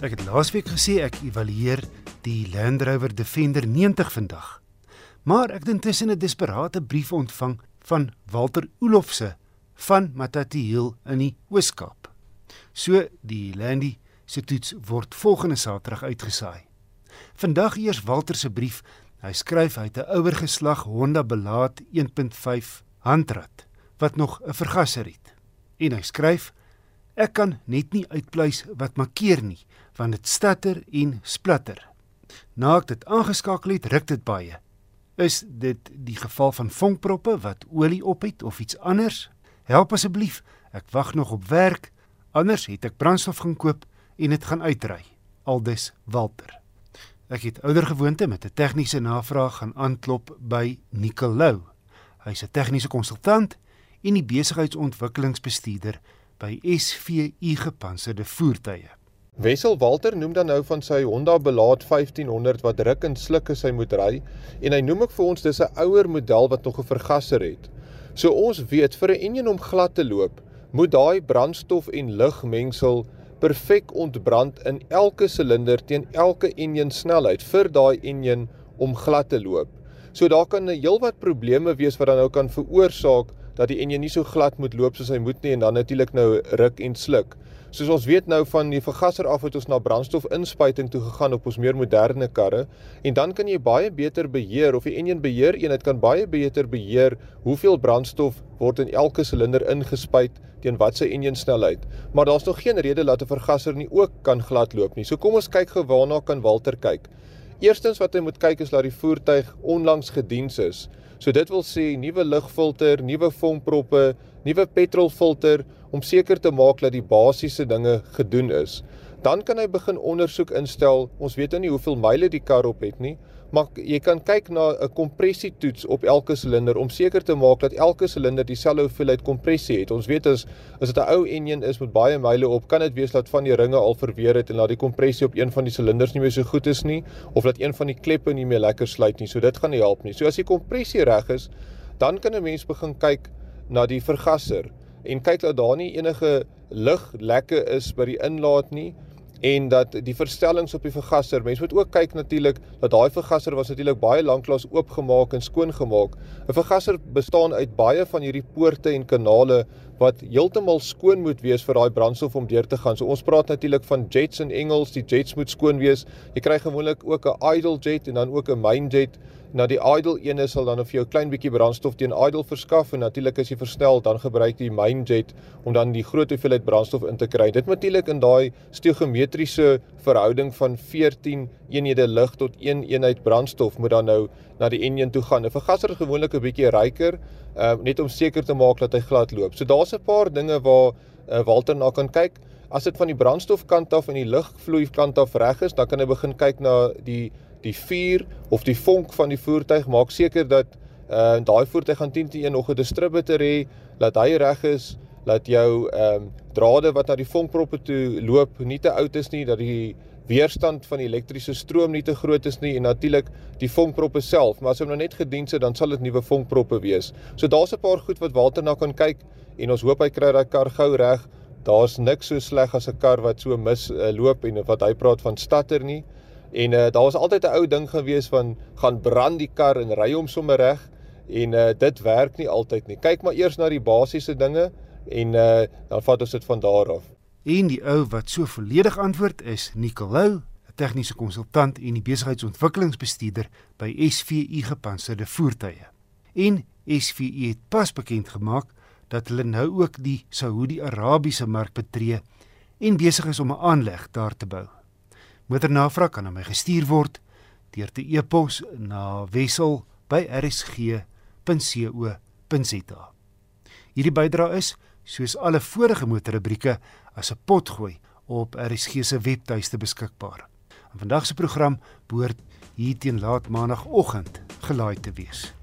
Ek het laasweek gesê ek evalueer die Land Rover Defender 90 vandag. Maar ek het intussen 'n desperate brief ontvang van Walter Olofse van Matatiel in die Oos-Kaap. So die Landy se toets word volgende Saterdag uitgesaai. Vandag eers Walter se brief. Hy skryf hy het 'n ouer geslag Honda Belaat 1.5 handrat wat nog 'n vergaser het. En hy skryf Ek kan net nie uitpleis wat makkeer nie, want dit stutter en splatter. Na ek dit aangeskakel het, ruk dit baie. Is dit die geval van vonkproppe wat olie op het of iets anders? Help asseblief, ek wag nog op werk. Anders het ek brandstof gaan koop en dit gaan uitry. Aldus Walter. Ek het ouer gewoonte met 'n tegniese navraag gaan aanklop by Nicolou. Hy's 'n tegniese konsultant en die besigheidsontwikkelingsbestuurder by SVU gepantserde voertuie. Wessel Walter noem dan nou van sy Honda Belaat 1500 wat ruk en sluk as hy moet ry en hy noem ook vir ons dis 'n ouer model wat nog 'n vergaser het. So ons weet vir 'n enjin om glad te loop, moet daai brandstof en lugmengsel perfek ontbrand in elke silinder teen elke enjin snelheid vir daai enjin om glad te loop. So daar kan heelwat probleme wees wat dan nou kan veroorsaak dat die enjin nie so glad moet loop soos hy moet nie en dan natuurlik nou ruk en sluk. Soos ons weet nou van die vergaser af het ons na brandstofinspuiting toe gegaan op ons meer moderne karre en dan kan jy baie beter beheer of die enjin beheer eenheid kan baie beter beheer hoeveel brandstof word in elke silinder ingespuit teen wat se enjin snelheid. Maar daar's nog geen rede dat 'n vergaser nie ook kan glad loop nie. So kom ons kyk gou waarna kan Walter kyk. Eerstens wat hy moet kyk is dat die voertuig onlangs gediens is. So dit wil sê nuwe lugfilter, nuwe vonkproppe, nuwe petrolfilter om seker te maak dat die basiese dinge gedoen is. Dan kan hy begin ondersoek instel. Ons weet nou nie hoeveel myle die kar op het nie, maar jy kan kyk na 'n kompressietoets op elke silinder om seker te maak dat elke silinder dieselfde hoeveelheid kompressie het. Ons weet as as dit 'n ou enjin is met baie myle op, kan dit wees dat van die ringe al verweer het en dat die kompressie op een van die silinders nie meer so goed is nie of dat een van die kleppe nie meer lekker sluit nie. So dit gaan nie help nie. So as die kompressie reg is, dan kan 'n mens begin kyk na die vergaser en kyk dat daar nie enige lug lekke is by die inlaat nie en dat die verstellings op die vergaser, mense moet ook kyk natuurlik dat daai vergaser was natuurlik baie lanklaas oopgemaak en skoongemaak. 'n Vergaser bestaan uit baie van hierdie poorte en kanale wat heeltemal skoon moet wees vir daai brandstof om deur te gaan. So ons praat natuurlik van jets in Engels, die jets moet skoon wees. Jy kry gewoonlik ook 'n idle jet en dan ook 'n main jet. Nou die idle ene sal dan vir jou klein bietjie brandstof teen idle verskaf en natuurlik as jy versnel dan gebruik jy main jet om dan die groot hoeveelheid brandstof in te kry. Dit natuurlik in daai stoigometriese verhouding van 14 eenhede lug tot 1 eenheid brandstof moet dan nou na die enjin toe gaan. 'n Vergaser is gewoonlik 'n bietjie ryker, uh, net om seker te maak dat hy glad loop. So daar's 'n paar dinge waar uh, Walter na kan kyk. As dit van die brandstofkant af en die lugvloei kant af reg is, dan kan hy begin kyk na die die vuur of die vonk van die voertuig maak seker dat uh daai voertuig gaan 10 te 1 nog 'n distributor hê dat hy reg is dat jou ehm um, drade wat na die vonkproppe toe loop nie te oud is nie dat die weerstand van die elektriese stroom nie te groot is nie en natuurlik die vonkproppe self maar as hy nou net gedien het dan sal dit nuwe vonkproppe wees. So daar's 'n paar goed wat Walter na kan kyk en ons hoop hy kry daai kar gou reg. Daar's niks so sleg as 'n kar wat so mis uh, loop en wat hy praat van statter nie. En uh, daar was altyd 'n ou ding gewees van gaan brand die kar en ry hom sommer reg en uh, dit werk nie altyd nie. Kyk maar eers na die basiese dinge en uh, dan vat ons dit van daar af. En die ou wat so volledig antwoord is Nicolou, 'n tegniese konsultant en die besigheidsontwikkelingsbestuurder by SVU gepantserde voertuie. En SVU het pas bekend gemaak dat hulle nou ook die Saudi-Arabiese mark betree en besig is om 'n aanleg daar te bou. Motornavraag kan aan my gestuur word deur te e-pos na wissel@rsg.co.za. Hierdie bydrae is, soos alle vorige motorrubrieke, as 'n potgooi op RSG se webtuiste beskikbaar. En vandag se program behoort hier teen laat maandagooggend gelaai te wees.